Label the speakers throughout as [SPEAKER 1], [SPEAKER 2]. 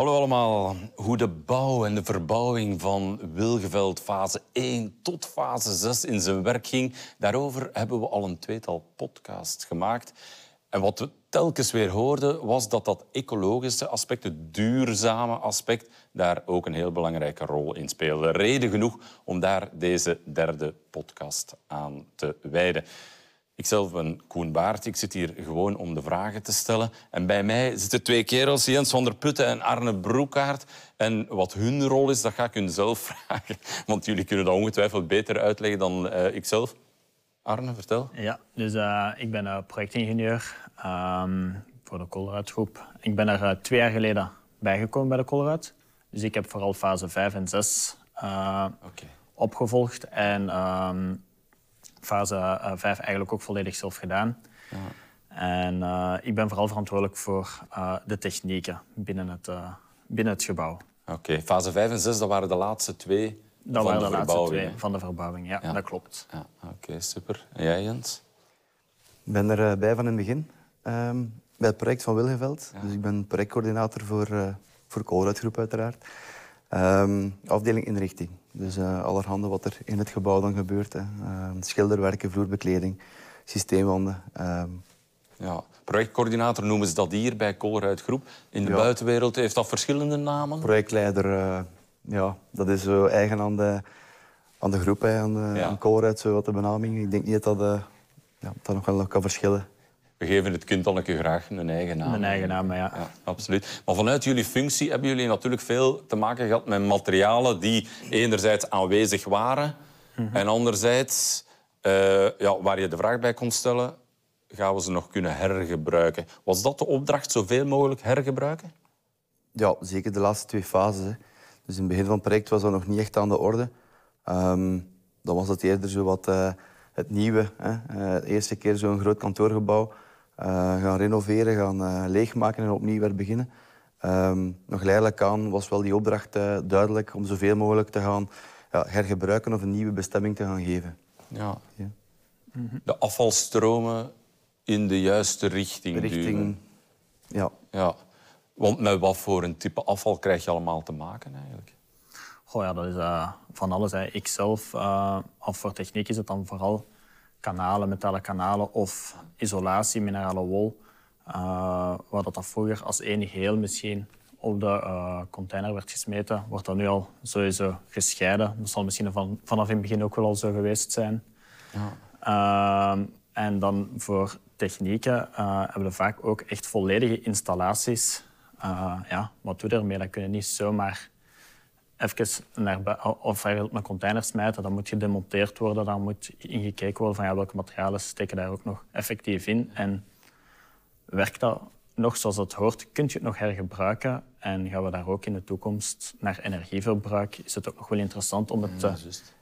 [SPEAKER 1] Hallo allemaal. Hoe de bouw en de verbouwing van Wilgeveld fase 1 tot fase 6 in zijn werk ging, daarover hebben we al een tweetal podcasts gemaakt. En wat we telkens weer hoorden, was dat dat ecologische aspect, het duurzame aspect, daar ook een heel belangrijke rol in speelde. Reden genoeg om daar deze derde podcast aan te wijden. Ikzelf ben Koen Baart. Ik zit hier gewoon om de vragen te stellen. En bij mij zitten twee kerels, Jens van der Putten en Arne Broekaert. En wat hun rol is, dat ga ik hun zelf vragen. Want jullie kunnen dat ongetwijfeld beter uitleggen dan uh, ikzelf. Arne, vertel.
[SPEAKER 2] Ja, dus uh, ik ben uh, projectingenieur um, voor de Colruyt groep. Ik ben er twee jaar geleden bijgekomen bij de Colruyt. Dus ik heb vooral fase 5 en 6 okay. opgevolgd. En um, fase 5 uh, eigenlijk ook volledig zelf gedaan. Ja. En uh, ik ben vooral verantwoordelijk voor uh, de technieken binnen het, binnen het gebouw.
[SPEAKER 1] Oké, okay. fase 5 en 6, dat waren de laatste twee
[SPEAKER 2] dat
[SPEAKER 1] van
[SPEAKER 2] waren
[SPEAKER 1] de,
[SPEAKER 2] de laatste twee van de verbouwing, ja, ja. dat klopt.
[SPEAKER 1] Ja. Oké, okay, super. En jij, Jens?
[SPEAKER 3] Ik ben erbij van in het begin, um, bij het project van Wilgeveld. Dus ik ben projectcoördinator voor, uh, voor Colruyt Groep uiteraard. Um, afdeling inrichting. Dus uh, allerhande wat er in het gebouw dan gebeurt. Hè. Uh, schilderwerken, vloerbekleding, systeemwanden. Uh,
[SPEAKER 1] ja, projectcoördinator noemen ze dat hier bij Colruyt Groep. In de ja. buitenwereld heeft dat verschillende namen?
[SPEAKER 3] Projectleider, eh, ja, dat is zo eigen aan de, aan de groep, hè, aan, de, ja. aan Colruyt, zo wat de benaming. Ik denk niet dat dat, ja, dat nog wel kan verschillen.
[SPEAKER 1] We geven het kind dan een keer graag een eigen naam.
[SPEAKER 2] Een eigen naam, ja.
[SPEAKER 1] ja. Absoluut. Maar vanuit jullie functie hebben jullie natuurlijk veel te maken gehad met materialen die enerzijds aanwezig waren mm -hmm. en anderzijds uh, ja, waar je de vraag bij kon stellen, gaan we ze nog kunnen hergebruiken? Was dat de opdracht, zoveel mogelijk hergebruiken?
[SPEAKER 3] Ja, zeker de laatste twee fases. Hè. Dus in het begin van het project was dat nog niet echt aan de orde. Um, dan was het eerder zo wat uh, het nieuwe. Hè. Uh, de eerste keer zo'n groot kantoorgebouw. Uh, gaan renoveren, gaan uh, leegmaken en opnieuw weer beginnen. Um, nog geleidelijk aan was wel die opdracht uh, duidelijk om zoveel mogelijk te gaan ja, hergebruiken of een nieuwe bestemming te gaan geven.
[SPEAKER 1] Ja. ja. De afvalstromen in de juiste richting,
[SPEAKER 3] richting
[SPEAKER 1] duwen.
[SPEAKER 3] Ja.
[SPEAKER 1] ja. Want met wat voor een type afval krijg je allemaal te maken eigenlijk?
[SPEAKER 2] Goh, ja, dat is van alles. Hè. Ik zelf, of voor techniek is het dan vooral kanalen, metalen kanalen of isolatie, minerale wol. Uh, wat dat vroeger als enig heel misschien op de uh, container werd gesmeten, wordt dat nu al sowieso gescheiden. Dat zal misschien van, vanaf in het begin ook wel al zo geweest zijn. Ja. Uh, en dan voor technieken hebben we vaak ook echt volledige installaties. ja, wat doe je ermee? Dat kun je niet zomaar even naar, of je wilt een container smijten, dan moet gedemonteerd worden. Dan moet ingekeken worden van ja, welke materialen steken daar ook nog effectief in. En werkt dat nog zoals het hoort, kun je het nog hergebruiken. En gaan we daar ook in de toekomst naar energieverbruik, is het ook nog wel interessant om het te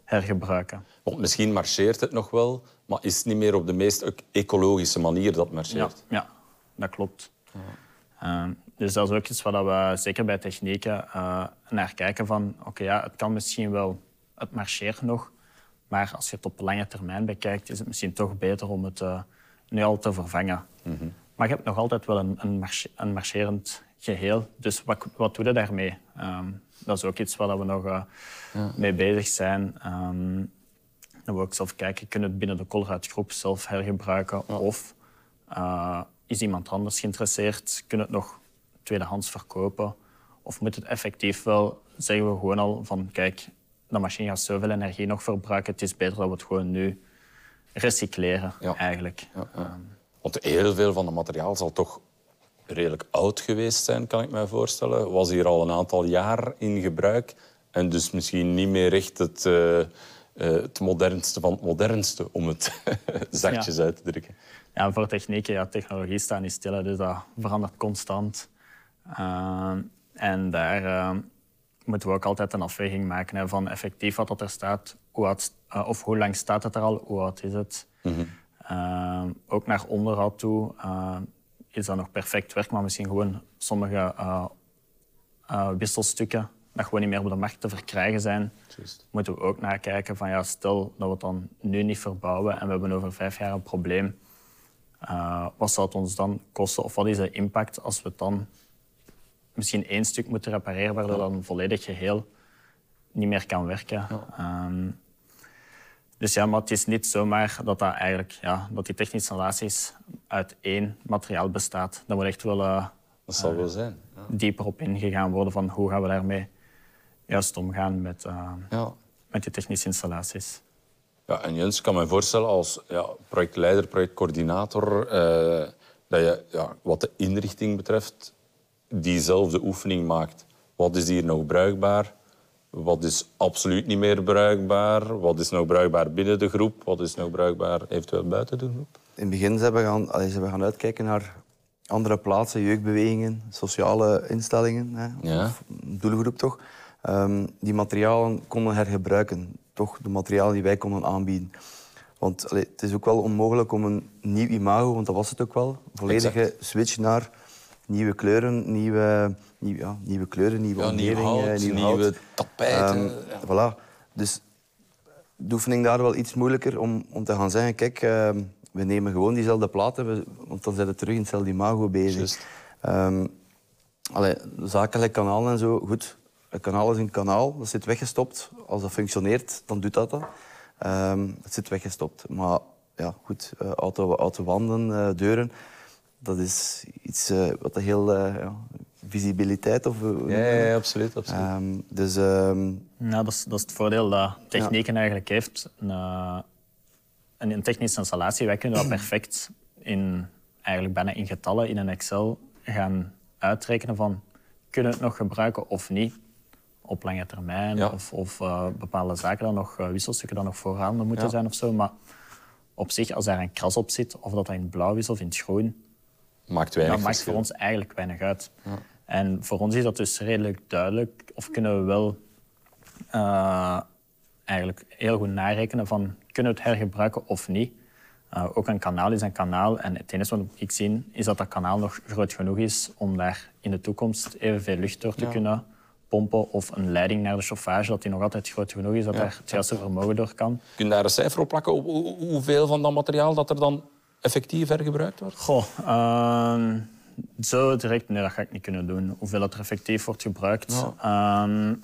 [SPEAKER 2] hergebruiken.
[SPEAKER 1] Want misschien marcheert het nog wel, maar is het niet meer op de meest ecologische manier dat marcheert?
[SPEAKER 2] Ja, ja dat klopt. Uh, dus dat is ook iets waar we zeker bij technieken uh, naar kijken van oké, ja, het kan misschien wel, het marcheert nog, maar als je het op lange termijn bekijkt, is het misschien toch beter om het uh, nu al te vervangen. Mm -hmm. Maar je hebt nog altijd wel een, een, marche, een marcherend geheel, dus wat, wat doe je daarmee? Um, dat is ook iets waar we nog uh, ja. mee bezig zijn. Um, dan wil ik zelf kijken, kunnen we het binnen de Colruyt groep zelf hergebruiken ja. of is iemand anders geïnteresseerd? Kunnen het nog tweedehands verkopen? Of moet het effectief wel, zeggen we gewoon al van kijk, de machine gaat zoveel energie nog verbruiken, het is beter dat we het gewoon nu recycleren ja. eigenlijk. Ja, ja.
[SPEAKER 1] Want heel veel van het materiaal zal toch redelijk oud geweest zijn, kan ik me voorstellen. Was hier al een aantal jaar in gebruik en dus misschien niet meer echt het, uh, uh, het modernste van het modernste, om het zachtjes uit te drukken.
[SPEAKER 2] Ja, voor technieken, ja, technologie staat niet stil, dus dat verandert constant. Uh, en daar uh, moeten we ook altijd een afweging maken hè, van effectief wat dat er staat, hoe oud, uh, of hoe lang staat het er al, hoe oud is het. Mm -hmm. ook naar onderhoud toe is dat nog perfect werk, maar misschien gewoon sommige wisselstukken dat gewoon niet meer op de markt te verkrijgen zijn, Just. moeten we ook nakijken van ja, stel dat we het dan nu niet verbouwen en we hebben over vijf jaar een probleem, wat zou het ons dan kosten of wat is de impact als we het dan misschien één stuk moeten repareren, waardoor dan een volledig geheel niet meer kan werken. Ehm, dus ja, maar het is niet zomaar dat, dat, eigenlijk, ja, dat die technische installaties uit één materiaal bestaat. Daar moet echt wel uh,
[SPEAKER 1] dat zal wel zijn.
[SPEAKER 2] Ja. dieper op ingegaan worden van hoe gaan we daarmee juist omgaan met, uh, ja. met die technische installaties.
[SPEAKER 1] Ja, en Jens, ik kan me voorstellen als ja, projectleider, projectcoördinator, uh, dat je ja, wat de inrichting betreft diezelfde oefening maakt. Wat is hier nog bruikbaar? Wat is absoluut niet meer bruikbaar? Wat is nog bruikbaar binnen de groep? Wat is nog bruikbaar eventueel buiten de groep?
[SPEAKER 3] In het begin zijn we gaan, allee, zijn we gaan uitkijken naar andere plaatsen, jeugdbewegingen, sociale instellingen, hè,
[SPEAKER 1] ja.
[SPEAKER 3] of doelgroep toch, um, die materialen konden hergebruiken. Toch de materialen die wij konden aanbieden. Want allee, het is ook wel onmogelijk om een nieuw imago, want dat was het ook wel, volledige exact. switch naar nieuwe kleuren, nieuwe, nieuwe, ja, nieuwe kleuren, nieuwe
[SPEAKER 1] ja,
[SPEAKER 3] omgeving,
[SPEAKER 1] nieuw hout,
[SPEAKER 3] nieuw
[SPEAKER 1] nieuwe tapijten.
[SPEAKER 3] Um, ja. Voilà. Dus de oefening daar wel iets moeilijker om, om te gaan zeggen, kijk, uh, we nemen gewoon diezelfde platen, we, want dan zijn we terug in hetzelfde imago bezig. Um, allee, zakelijk kanaal en zo, goed. Een kanaal is een kanaal, dat zit weggestopt. Als dat functioneert, dan doet dat dat. Um, het zit weggestopt. Maar ja, goed, uh, auto, auto wanden, uh, deuren, dat is iets uh, wat een heel ja, visibiliteit of
[SPEAKER 1] ja, ja, ja, absoluut, absoluut.
[SPEAKER 3] Um, dus um,
[SPEAKER 2] ja, dat, is, dat is het voordeel dat technieken ja. eigenlijk heeft. Een, een, een technische installatie, wij kunnen dat perfect in eigenlijk bijna in getallen in een Excel gaan uitrekenen van kunnen we het nog gebruiken of niet op lange termijn
[SPEAKER 1] Ja.
[SPEAKER 2] of, of uh, bepaalde zaken dan nog, uh, wisselstukken dan nog voorhanden moeten
[SPEAKER 1] Ja.
[SPEAKER 2] zijn of zo. Maar op zich, als daar een kras op zit, of dat dat in het blauw is of in het groen,
[SPEAKER 1] Maakt weinig
[SPEAKER 2] dat maakt voor ons eigenlijk weinig uit. En voor ons is dat dus redelijk duidelijk. Of kunnen we wel uh, eigenlijk heel goed narekenen van kunnen we het hergebruiken of niet. Uh, ook een kanaal is een kanaal. En het enige wat ik zie is dat dat kanaal nog groot genoeg is om daar in de toekomst evenveel lucht door te
[SPEAKER 1] Ja.
[SPEAKER 2] kunnen pompen. Of een leiding naar de chauffage, dat die nog altijd groot genoeg is, dat
[SPEAKER 1] Ja.
[SPEAKER 2] daar het juiste vermogen door kan.
[SPEAKER 1] Kun je daar een cijfer op plakken? Hoe- hoe- Hoeveel van dat materiaal dat er dan effectief hergebruikt wordt?
[SPEAKER 2] Goh, ehm, zo direct, nee, dat ga ik niet kunnen doen. Hoeveel dat er effectief wordt gebruikt. Ehm,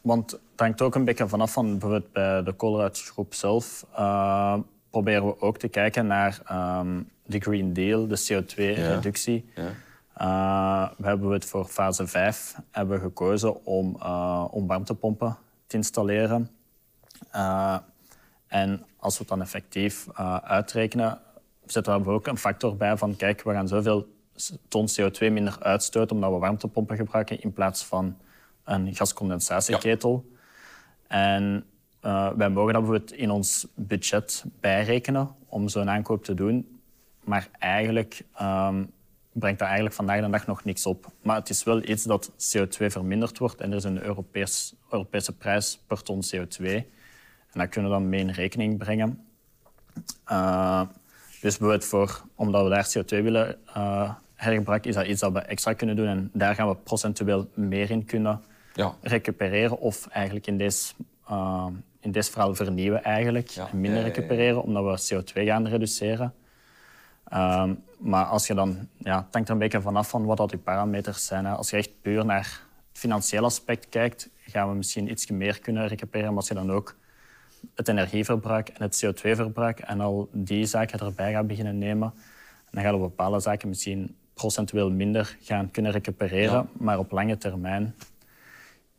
[SPEAKER 2] want het hangt ook een beetje vanaf van bijvoorbeeld bij de koolruitgroep zelf. eh, proberen we ook te kijken naar ehm, de Green Deal, de CO2-reductie.
[SPEAKER 1] Ja.
[SPEAKER 2] we hebben het voor fase 5 hebben we gekozen om, eh, om warmtepompen te installeren. Eh, en als we het dan effectief eh, uitrekenen, zetten we ook een factor bij van kijk, we gaan zoveel ton CO2 minder uitstoten omdat we warmtepompen gebruiken in plaats van een gascondensatieketel. En eh, wij mogen dat bijvoorbeeld in ons budget bijrekenen om zo'n aankoop te doen. Maar eigenlijk ehm, brengt dat eigenlijk vandaag de dag nog niks op. Maar het is wel iets dat CO2 verminderd wordt en er is een Europees, Europese prijs per ton CO2. En dat kunnen we dan mee in rekening brengen. Uh, dus bijvoorbeeld voor, omdat we daar CO2 willen uh, hergebruiken, is dat iets dat we extra kunnen doen. En daar gaan we procentueel meer in kunnen
[SPEAKER 1] Ja.
[SPEAKER 2] recupereren. Of eigenlijk in deze, uh, in deze verhaal vernieuwen eigenlijk.
[SPEAKER 1] Ja.
[SPEAKER 2] En minder
[SPEAKER 1] Ja,
[SPEAKER 2] recupereren, omdat we CO2 gaan reduceren. Um, maar als je dan, ja, het hangt er een beetje vanaf van wat dat je parameters zijn. Hè. Als je echt puur naar het financiële aspect kijkt, gaan we misschien iets meer kunnen recupereren. Maar als je dan ook het energieverbruik en het CO2-verbruik en al die zaken erbij gaat beginnen nemen, dan gaan we bepaalde zaken misschien procentueel minder gaan kunnen recupereren.
[SPEAKER 1] Ja.
[SPEAKER 2] Maar op lange termijn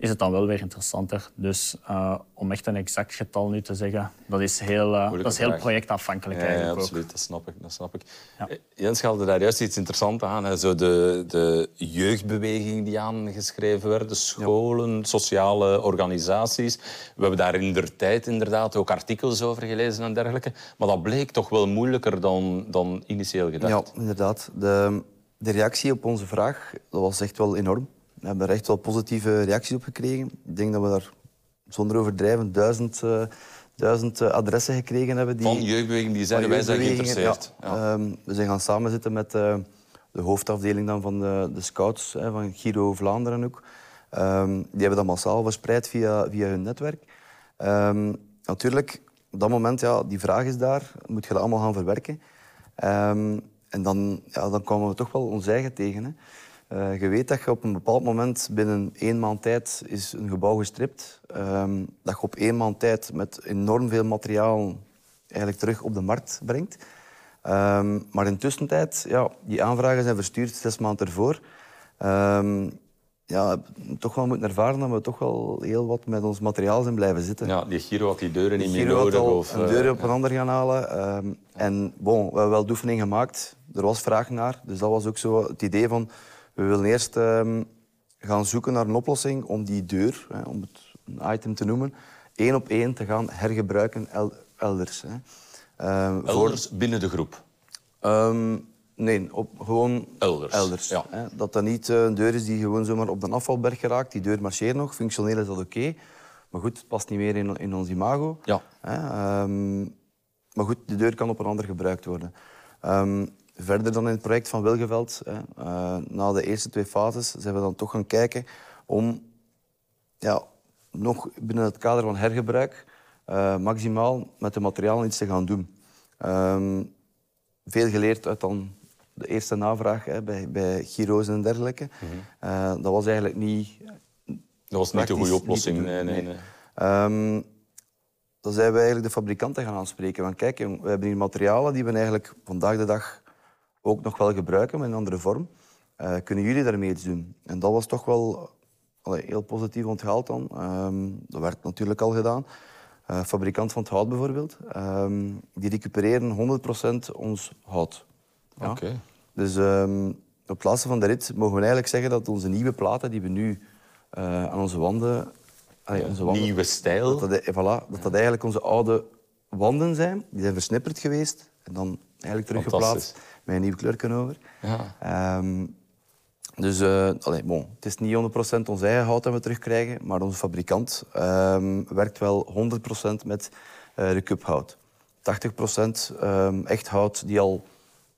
[SPEAKER 2] is het dan wel weer interessanter. Dus uh, om echt een exact getal nu te zeggen, dat is heel, uh, dat is heel projectafhankelijk
[SPEAKER 1] Ja, ja,
[SPEAKER 2] eigenlijk ook.
[SPEAKER 1] absoluut. Dat snap ik. Dat snap ik.
[SPEAKER 2] Ja.
[SPEAKER 1] Eh, Jens haalde daar juist iets interessants aan. Hè. Zo de, de jeugdbeweging die aangeschreven werd, de scholen, sociale organisaties. We hebben daar in der tijd inderdaad ook artikels over gelezen en dergelijke. Maar dat bleek toch wel moeilijker dan, dan initieel gedacht.
[SPEAKER 3] Ja, inderdaad. De, de reactie op onze vraag dat was echt wel enorm. We hebben er echt wel positieve reacties op gekregen. Ik denk dat we daar zonder overdrijven duizend, uh, duizend uh, adressen gekregen hebben. Die,
[SPEAKER 1] Van jeugdbeweging die zeiden, wij zijn
[SPEAKER 3] jeugdbewegingen,
[SPEAKER 1] geïnteresseerd.
[SPEAKER 3] Ja. Um, we zijn gaan samenzitten met uh, de hoofdafdeling dan van de, de scouts, hè, van Giro Vlaanderen ook. Um, die hebben dat massaal verspreid via, via hun netwerk. Um, natuurlijk, op dat moment, ja, die vraag is daar, moet je dat allemaal gaan verwerken. en dan, ja, dan kwamen we toch wel ons eigen tegen. Hè. Uh, je weet dat je op een bepaald moment binnen één maand tijd is een gebouw gestript. Um, dat je op één maand tijd met enorm veel materiaal eigenlijk terug op de markt brengt. Um, maar in tussentijd, ja, die aanvragen zijn verstuurd zes maanden ervoor. Um, ja, toch wel moeten ervaren dat we toch wel heel wat met ons materiaal zijn blijven zitten.
[SPEAKER 1] Ja, die Giro had die deuren niet meer nodig.
[SPEAKER 3] Of, een deur op een ander gaan halen. Um, en bon, we hebben wel de oefening gemaakt. Er was vraag naar. Dus dat was ook zo het idee van... We willen eerst um, gaan zoeken naar een oplossing om die deur, hè, om het een item te noemen, één op één te gaan hergebruiken elders. Hè.
[SPEAKER 1] Um, elders voor... binnen de groep?
[SPEAKER 3] Um, nee, op, gewoon
[SPEAKER 1] elders.
[SPEAKER 3] elders
[SPEAKER 1] ja.
[SPEAKER 3] hè. Dat dat niet uh, een deur is die gewoon zomaar op de afvalberg geraakt. Die deur marcheert nog, functioneel is dat oké. Okay. Maar goed, het past niet meer in, in ons imago.
[SPEAKER 1] Ja.
[SPEAKER 3] Hè. Um, maar goed, de deur kan op een ander gebruikt worden. Um, verder dan in het project van Wilgeveld, hè, uh, na de eerste twee fases, zijn we dan toch gaan kijken om ja, nog binnen het kader van hergebruik uh, maximaal met de materialen iets te gaan doen. Um, veel geleerd uit dan de eerste navraag hè, bij, bij Giro's en dergelijke. Mm -hmm. uh, dat was eigenlijk niet...
[SPEAKER 1] Dat was niet de goede oplossing.
[SPEAKER 3] Doen,
[SPEAKER 1] nee, nee, nee.
[SPEAKER 3] Um, dan zijn we eigenlijk de fabrikanten gaan aanspreken. Van, kijk, we hebben hier materialen die we eigenlijk vandaag de dag ook nog wel gebruiken, maar in een andere vorm. Uh, kunnen jullie daarmee iets doen? En dat was toch wel allee, heel positief onthaald dan. Um, dat werd natuurlijk al gedaan. Uh, fabrikant van het hout bijvoorbeeld. Um, die recupereren 100% ons hout.
[SPEAKER 1] Ja? Okay.
[SPEAKER 3] Dus um, op het laatste van de rit mogen we eigenlijk zeggen dat onze nieuwe platen die we nu uh, aan onze wanden...
[SPEAKER 1] Allee, onze wanden nieuwe stijl.
[SPEAKER 3] Dat dat, voilà, dat dat eigenlijk onze oude wanden zijn. Die zijn versnipperd geweest en dan eigenlijk teruggeplaatst met een nieuw kleurken over.
[SPEAKER 1] Ja.
[SPEAKER 3] Um, dus uh, allee, bon, het is niet 100% ons eigen hout dat we terugkrijgen, maar onze fabrikant um, werkt wel 100% met uh, recuphout. 80% um, echt hout die al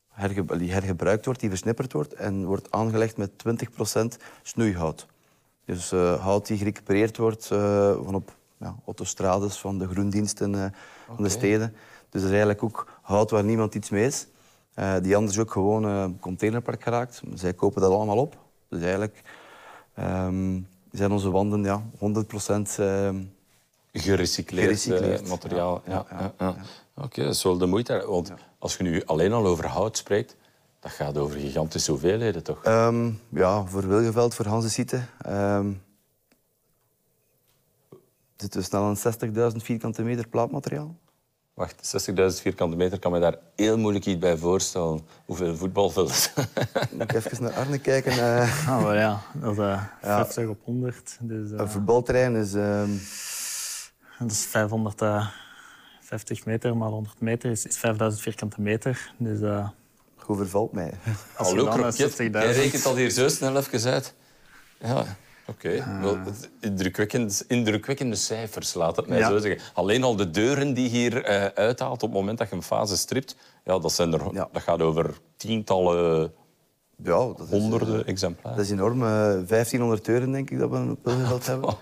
[SPEAKER 3] herge die hergebruikt wordt, die versnipperd wordt en wordt aangelegd met 20% snoeihout. Dus uh, hout die gerecupereerd wordt van op ja, autostrades van de groendiensten okay. van de steden. Dus dat is eigenlijk ook hout waar niemand iets mee is. Uh, die anders ook gewoon uh, containerpark geraakt. Zij kopen dat allemaal op. Dus eigenlijk um, zijn onze wanden ja, 100% uh,
[SPEAKER 1] gerecycleerd,
[SPEAKER 3] gerecycleerd.
[SPEAKER 1] materiaal. Ja, ja, ja, Oké, okay, dat is wel de moeite. Want als je nu alleen al over hout spreekt, dat gaat over gigantische hoeveelheden, toch?
[SPEAKER 3] Um, ja, voor Wilgeveld, voor Hanse um, zitten we snel aan 60.000 vierkante meter plaatmateriaal.
[SPEAKER 1] Wacht, 60.000 vierkante meter kan me daar heel moeilijk iets bij voorstellen. Hoeveel voetbalvelden?
[SPEAKER 3] Moet ik even naar Arne kijken. Uh...
[SPEAKER 2] Oh, maar ja, dat is uh, 50 ja. op 100. Dus, uh...
[SPEAKER 3] Een voetbalterrein is... Um...
[SPEAKER 2] Dat is 550 meter maar 100 meter is, is 5000 vierkante meter. Dus, uh...
[SPEAKER 3] Hoe vervalt mij?
[SPEAKER 1] Als Hallo, Kroket. Jij rekent dat hier zo snel even uit. Ja. Oké, okay. indrukwekkend, indrukwekkende cijfers, laat het mij ja. zo zeggen. Alleen al de deuren die hier uh, uithaalt op het moment dat je een fase stript, ja, dat, zijn er, ja. dat gaat over tientallen,
[SPEAKER 3] ja, dat
[SPEAKER 1] honderden
[SPEAKER 3] is, uh,
[SPEAKER 1] exemplaren.
[SPEAKER 3] Dat is enorm. Uh, 1500 deuren denk ik dat we op Pilgeveld hebben.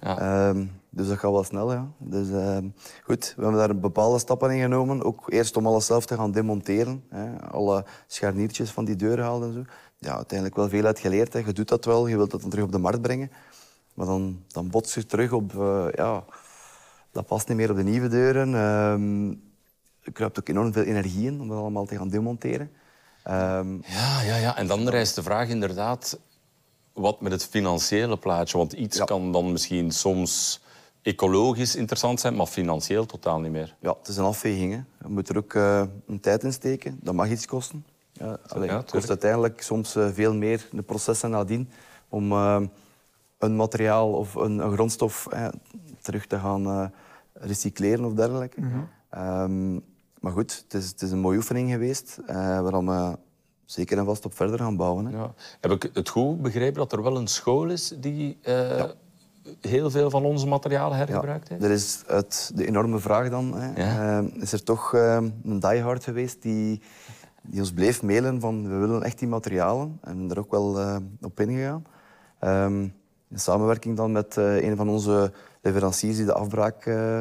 [SPEAKER 3] ja. um, dus dat gaat wel snel, ja. Dus, goed, we hebben daar bepaalde stappen in genomen. Ook eerst om alles zelf te gaan demonteren. Hè. Alle scharniertjes van die deuren halen en zo ja, uiteindelijk wel veel uit geleerd. Hè. Je doet dat wel, je wilt dat dan terug op de markt brengen. Maar dan, dan bots je terug op... Uh, ja, dat past niet meer op de nieuwe deuren. Um, er kruipt ook enorm veel energie in om dat allemaal te gaan demonteren. Um,
[SPEAKER 1] ja, ja, ja, en dan rijst de vraag inderdaad... Wat met het financiële plaatje? Want iets ja. kan dan misschien soms ecologisch interessant zijn, maar financieel totaal niet meer.
[SPEAKER 3] Ja, het is een afweging. Hè. Je moet er ook uh, een tijd in steken. Dat mag iets kosten. Ja, ja, het kost uiteindelijk soms uh, veel meer de processen nadien om uh, een materiaal of een, een grondstof eh, terug te gaan uh, recycleren of dergelijke. Mm -hmm. um, maar goed, het is, het is, een mooie oefening geweest waarom we zeker en vast op verder gaan bouwen. Hè.
[SPEAKER 1] Ja. Heb ik het goed begrepen dat er wel een school is die ja. heel veel van onze materialen hergebruikt heeft?
[SPEAKER 3] Er is uit de enorme vraag dan, hè, is er toch een diehard geweest die die ons bleef mailen van we willen echt die materialen. En er ook wel uh, op ingegaan. Um, in samenwerking dan met uh, een van onze leveranciers die de afbraak uh,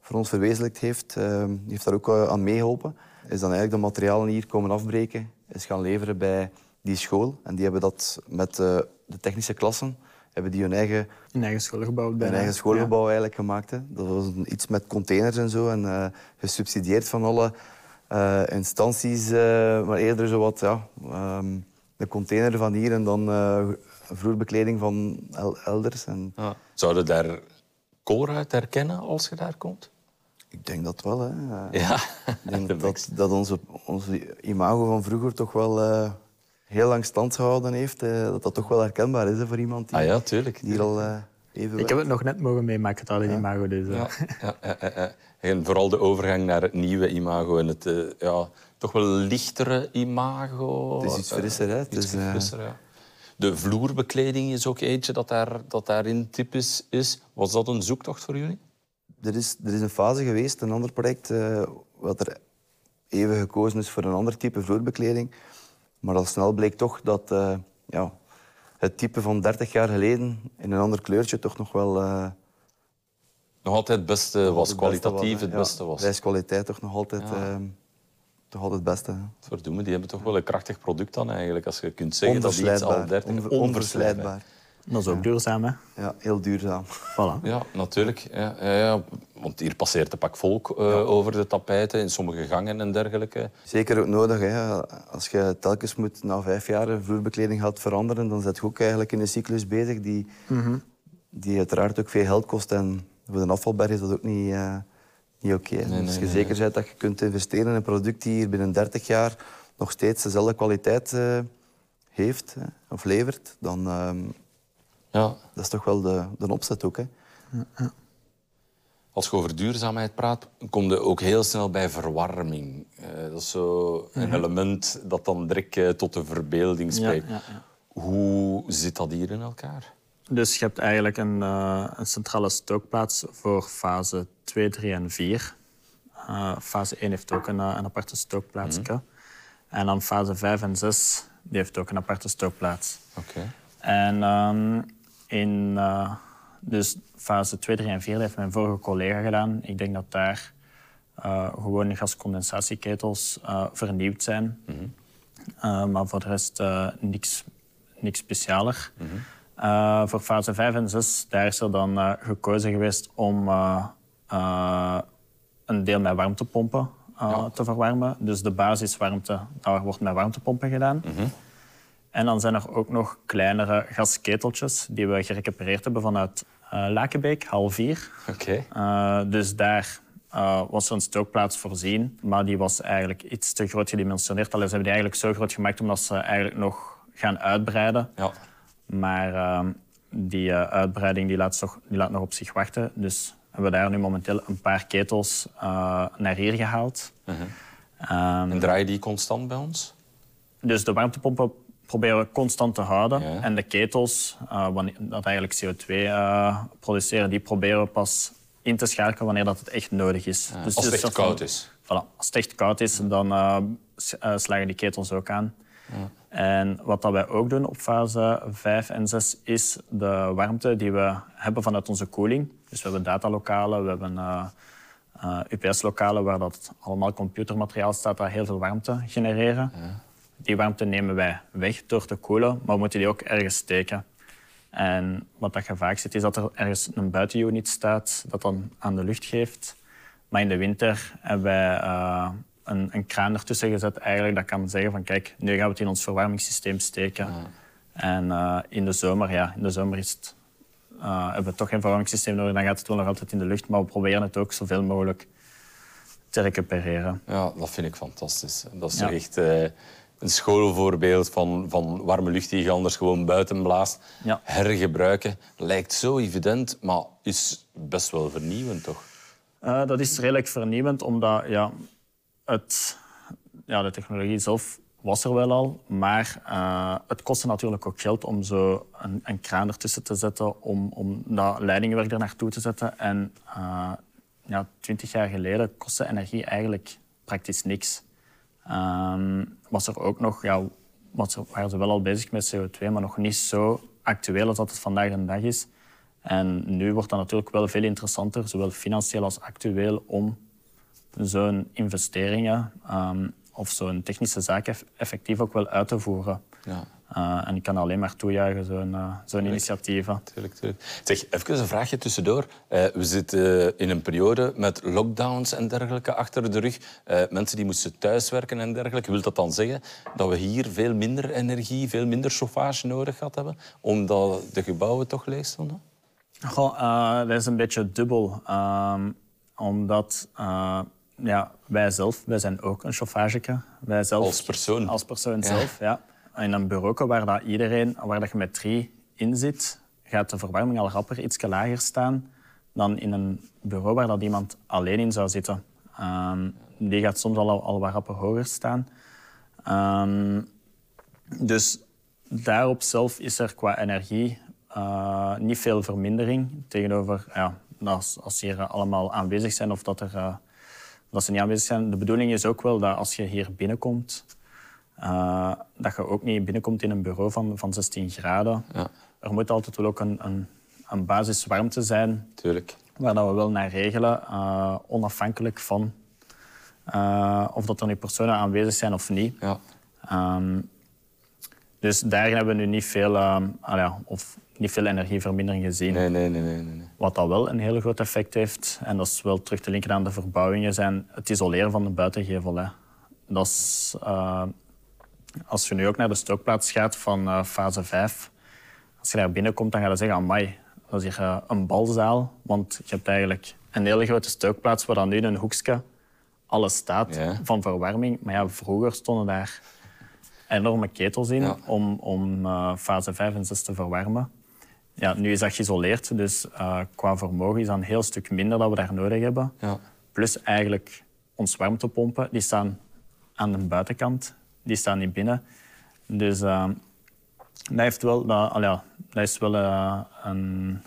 [SPEAKER 3] voor ons verwezenlijkt heeft. die heeft daar ook aan meegeholpen. Is dan eigenlijk de materialen hier komen afbreken. Is gaan leveren bij die school. En die hebben dat met eh, de technische klassen, hebben die hun eigen,
[SPEAKER 2] Een eigen schoolgebouw.
[SPEAKER 3] hun
[SPEAKER 2] bijna.
[SPEAKER 3] eigen schoolgebouw eigenlijk gemaakt. Hè. Dat was een- iets met containers en zo. En eh, gesubsidieerd van alle eh, instanties. eh, maar eerder zo wat, ja... ehm, de container van hier en dan eh, vloerbekleding van el- elders. En
[SPEAKER 1] Ja. Zouden daar Colruyt herkennen als je daar komt?
[SPEAKER 3] ik denk dat wel. Hè.
[SPEAKER 1] Ja,
[SPEAKER 3] Ik denk
[SPEAKER 1] de
[SPEAKER 3] dat, dat onze, onze imago van vroeger toch wel heel lang stand gehouden heeft. dat dat toch wel herkenbaar is hè, voor iemand die,
[SPEAKER 1] Ah ja, tuurlijk.
[SPEAKER 3] die al even
[SPEAKER 2] Ik heb het nog net mogen meemaken, het oude imago. Dus, eh.
[SPEAKER 1] Ja, ja, ja, ja, ja. En vooral de overgang naar het nieuwe imago en het eh, ja, toch wel lichtere imago.
[SPEAKER 3] Het is iets
[SPEAKER 1] Eh,
[SPEAKER 3] frisser, hè. Het
[SPEAKER 1] iets
[SPEAKER 3] is, eh,
[SPEAKER 1] frisser, ja. De vloerbekleding is ook eentje dat, daar, dat daarin typisch is. Was dat een zoektocht voor jullie?
[SPEAKER 3] Er is, er is een fase geweest, een ander project, eh, wat er even gekozen is voor een ander type vloerbekleding. Maar al snel bleek toch dat eh, ja, het type van 30 jaar geleden in een ander kleurtje toch nog wel... eh,
[SPEAKER 1] Nog altijd het beste was,
[SPEAKER 3] het beste
[SPEAKER 1] kwalitatief
[SPEAKER 3] was,
[SPEAKER 1] het
[SPEAKER 3] Ja,
[SPEAKER 1] beste was.
[SPEAKER 3] Prijskwaliteit toch nog altijd,
[SPEAKER 1] Ja.
[SPEAKER 3] eh, toch altijd het beste.
[SPEAKER 1] Verdoemen, die hebben toch wel een krachtig product dan eigenlijk. Als je kunt zeggen dat iets al
[SPEAKER 3] Onverslijtbaar.
[SPEAKER 1] 30
[SPEAKER 3] Onver-
[SPEAKER 1] onverslijtbaar.
[SPEAKER 2] Dat is ook duurzaam, hè?
[SPEAKER 3] Ja, heel duurzaam.
[SPEAKER 2] Voilà.
[SPEAKER 1] Ja, natuurlijk. Ja, ja, ja. Want hier passeert een pak volk eh, over de tapijten in sommige gangen en dergelijke.
[SPEAKER 3] Zeker ook nodig. Hè. Als je telkens moet na vijf jaar een vloerbekleding gaat veranderen, dan zit je ook eigenlijk in een cyclus bezig die, die uiteraard ook veel geld kost. En voor de afvalberg is dat ook niet, eh, niet oké.
[SPEAKER 1] nee,
[SPEAKER 3] Als je
[SPEAKER 1] nee,
[SPEAKER 3] zeker bent dat je kunt investeren in een product die hier binnen 30 jaar nog steeds dezelfde kwaliteit eh, heeft of levert, dan ehm
[SPEAKER 1] Ja.
[SPEAKER 3] dat is toch wel de, de opzet ook. Hè.
[SPEAKER 1] Als je over duurzaamheid praat, kom je ook heel snel bij verwarming. Eh, dat is zo een element dat dan direct eh, tot de verbeelding
[SPEAKER 2] Ja,
[SPEAKER 1] spreekt.
[SPEAKER 2] ja, ja.
[SPEAKER 1] Hoe zit dat hier in elkaar?
[SPEAKER 2] Dus je hebt eigenlijk een, eh, een centrale stookplaats voor fase 2, 3 en 4. Eh, fase 1 heeft ook een, een aparte stookplaats. En dan fase 5 en 6 die heeft ook een aparte stookplaats.
[SPEAKER 1] Oké.
[SPEAKER 2] En ehm, in eh, dus fase 2, 3 en 4 dat heeft mijn vorige collega gedaan. Ik denk dat daar eh, gewoon de gascondensatieketels eh, vernieuwd zijn. Eh, maar voor de rest niks, niks specialer. Eh, voor fase 5 en 6 daar is er dan gekozen geweest om een deel met warmtepompen eh, te verwarmen. Dus de basiswarmte, daar wordt met warmtepompen gedaan. En dan zijn er ook nog kleinere gasketeltjes die we gerecupereerd hebben vanuit eh Lakenbeek, hal 4.
[SPEAKER 1] Oké.
[SPEAKER 2] Eh, dus daar eh, was er een stookplaats voorzien, maar die was eigenlijk iets te groot gedimensioneerd. Allee, ze hebben die eigenlijk zo groot gemaakt omdat ze eigenlijk nog gaan uitbreiden.
[SPEAKER 1] Ja.
[SPEAKER 2] Maar ehm, die uitbreiding die laat, toch, die laat nog op zich wachten. Dus hebben we daar nu momenteel een paar ketels naar hier gehaald. Ehm,
[SPEAKER 1] En draai je die constant bij ons?
[SPEAKER 2] dus de warmtepompen proberen we constant te houden.
[SPEAKER 1] Ja.
[SPEAKER 2] En de ketels, eh, wanneer, dat eigenlijk CO2 eh, produceren, die proberen we pas in te schakelen wanneer dat het echt nodig is.
[SPEAKER 1] Ja,
[SPEAKER 2] Dus
[SPEAKER 1] als het echt
[SPEAKER 2] van-
[SPEAKER 1] koud is.
[SPEAKER 2] Voilà. Als het echt koud is, dan eh, slagen die ketels ook aan. En wat dat wij ook doen op fase 5 en 6 is de warmte die we hebben vanuit onze koeling. Dus we hebben datalokalen, we hebben UPS-lokalen waar dat allemaal computermateriaal staat dat heel veel warmte genereren. Die warmte nemen wij weg door te koelen, maar we moeten die ook ergens steken. En wat dat je vaak ziet, is dat er ergens een buitenunit staat dat dan aan de lucht geeft. Maar in de winter hebben wij eh, een, een kraan ertussen gezet eigenlijk dat kan zeggen van kijk, nu gaan we het in ons verwarmingssysteem steken. En eh, in de zomer, ja, in de zomer is het, eh, hebben we toch geen verwarmingssysteem nodig, dan gaat het wel nog altijd in de lucht, maar we proberen het ook zoveel mogelijk te recupereren.
[SPEAKER 1] Ja, dat vind ik fantastisch. Dat is
[SPEAKER 2] Ja.
[SPEAKER 1] echt een schoolvoorbeeld van, van warme lucht die je anders gewoon buiten blaast.
[SPEAKER 2] Ja.
[SPEAKER 1] Hergebruiken lijkt zo evident, maar is best wel vernieuwend, toch?
[SPEAKER 2] Eh, dat is redelijk vernieuwend, omdat ja, het, ja, de technologie zelf was er wel al, maar eh, het kostte natuurlijk ook geld om zo een, een kraan ertussen te zetten, om, om dat leidingenwerk er naartoe te zetten. En eh, ja, twintig jaar geleden kostte energie eigenlijk praktisch niks. Ehm, was er ook nog, ja, er, waren ze wel al bezig met CO2, maar nog niet zo actueel als dat het vandaag de dag is. En nu wordt dat natuurlijk wel veel interessanter, zowel financieel als actueel, om zo'n investeringen ehm, of zo'n technische zaak eff- effectief ook wel uit te voeren.
[SPEAKER 1] Ja.
[SPEAKER 2] Uh, en ik kan alleen maar toejuichen, zo'n uh, zo'n initiatief.
[SPEAKER 1] Tuurlijk, tuurlijk. Zeg, even een vraagje tussendoor. Uh, we zitten in een periode met lockdowns en dergelijke achter de rug. mensen die moesten thuiswerken en dergelijke. Wil dat dan zeggen dat we hier veel minder energie, veel minder chauffage nodig gehad hebben? Omdat de gebouwen toch leeg stonden?
[SPEAKER 2] Goh, dat is een beetje dubbel. Ehm, omdat ja, wij zelf, wij zijn ook een chauffageke. Wij zelf,
[SPEAKER 1] als persoon?
[SPEAKER 2] Als persoon zelf, ja in een bureau waar dat iedereen, waar dat je met drie in zit, gaat de verwarming al rapper iets lager staan dan in een bureau waar dat iemand alleen in zou zitten. Um, die gaat soms al, al wat rapper hoger staan. Um, dus daarop zelf is er qua energie uh, niet veel vermindering tegenover ja, als, als ze hier allemaal aanwezig zijn of dat, er, uh, dat ze niet aanwezig zijn. De bedoeling is ook wel dat als je hier binnenkomt, uh, dat je ook niet binnenkomt in een bureau van, van 16 graden. Ja. Er moet altijd wel ook een, een, een basiswarmte zijn.
[SPEAKER 1] Tuurlijk.
[SPEAKER 2] Waar dat we wel naar regelen, uh, onafhankelijk van uh, of dat er nu personen aanwezig zijn of niet. Ja. Um, dus daar hebben we nu niet veel, um, ah ja, of niet veel energievermindering gezien.
[SPEAKER 1] Nee, nee, nee, nee, nee.
[SPEAKER 2] Wat dat wel een heel groot effect heeft, en dat is wel terug te linken aan de verbouwingen, zijn het isoleren van de buitengevel. Hè. Dat is als je nu ook naar de stookplaats gaat van uh, fase 5, als je daar binnenkomt, dan ga je zeggen, amai, dat is hier uh, een balzaal. Want je hebt eigenlijk een hele grote stookplaats waar dan nu een hoekje alles staat van verwarming. Maar ja, vroeger stonden daar enorme ketels in om, om uh, fase 5 en 6 te verwarmen. Ja, nu is dat geïsoleerd, dus qua vermogen is dat een heel stuk minder dat we daar nodig hebben. Ja. Plus eigenlijk ons warmtepompen, die staan aan de buitenkant die staan niet binnen. Dus uh, dat, wel, ja, is wel uh, een,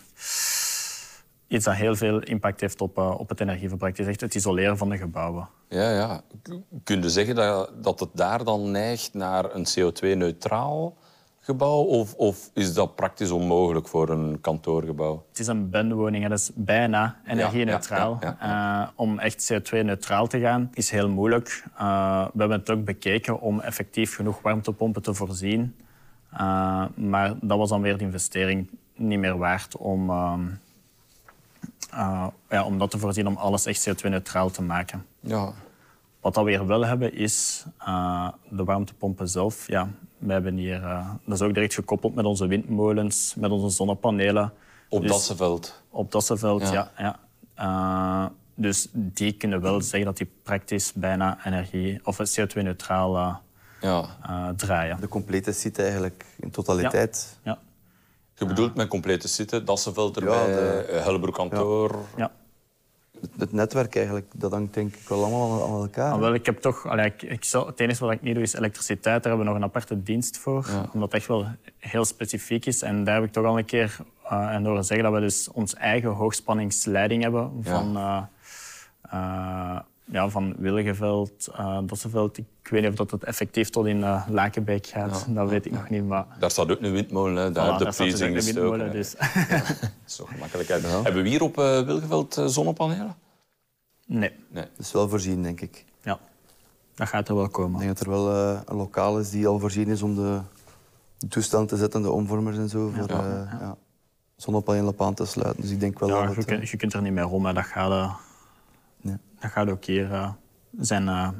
[SPEAKER 2] iets dat heel veel impact heeft op, uh, op het energieverbruik. Het echt het isoleren van de gebouwen.
[SPEAKER 1] Ja, ja. Kun je zeggen dat, dat het daar dan neigt naar een CO2-neutraal gebouw? Of, of, is dat praktisch onmogelijk voor een kantoorgebouw?
[SPEAKER 2] Het is een bandwoning, dat is bijna energie-neutraal. uh, om echt CO2-neutraal te gaan is heel moeilijk. Uh, we hebben het ook bekeken om effectief genoeg warmtepompen te voorzien. Uh, maar dat was dan weer de investering niet meer waard om, ehm, ja, om dat te voorzien, om alles echt CO2-neutraal te maken. Ja. Wat we weer wel hebben, is de warmtepompen zelf. Ja, we hebben hier, uh, dat is ook direct gekoppeld met onze windmolens, met onze zonnepanelen.
[SPEAKER 1] Op dus, Dasseveld?
[SPEAKER 2] Op Dasseveld, ja. ja, Uh, dus die kunnen wel zeggen dat die praktisch bijna energie of CO2-neutraal uh, ja. draaien.
[SPEAKER 3] De complete site eigenlijk in totaliteit. Ja.
[SPEAKER 1] Je bedoelt met complete site, Dasseveld erbij, ja, de... Hellebroek kantoor.
[SPEAKER 2] Ja
[SPEAKER 3] het netwerk eigenlijk, dat hangt denk ik wel allemaal aan elkaar.
[SPEAKER 2] Ah, wel, ik heb toch, allee, ik, ik zal, het enige wat ik niet doe is elektriciteit. Daar hebben we nog een aparte dienst voor, omdat het echt wel heel specifiek is. En daar heb ik toch al een keer uh, en horen zeggen dat we dus ons eigen hoogspanningsleiding hebben van, ja. Uh, uh, ja, van Wilgeveld, Dosseveld. Ik weet niet of dat het effectief tot in Lakenbeek gaat. Dat weet ik nog niet. Maar...
[SPEAKER 1] Daar staat ook een windmolen, daar voilà, de freezing dus gestoken.
[SPEAKER 2] Dus.
[SPEAKER 1] dat is toch gemakkelijk. Hebben we hier op Wilgeveld zonnepanelen?
[SPEAKER 2] Nee.
[SPEAKER 1] nee.
[SPEAKER 3] Dat is wel voorzien, denk ik.
[SPEAKER 2] Ja, dat gaat er wel komen.
[SPEAKER 3] Ik denk dat er wel uh, een lokaal is die al voorzien is om de, de toestand te zetten, de omvormers en zo, voor ja. Uh, ja. zonnepanelen op aan te sluiten. Dus ik denk wel
[SPEAKER 2] ja,
[SPEAKER 3] dat
[SPEAKER 2] je, kunt,
[SPEAKER 3] eh,
[SPEAKER 2] je kunt er niet meer om, maar dat gaat, uh, ja. dat gaat ook hier zijn,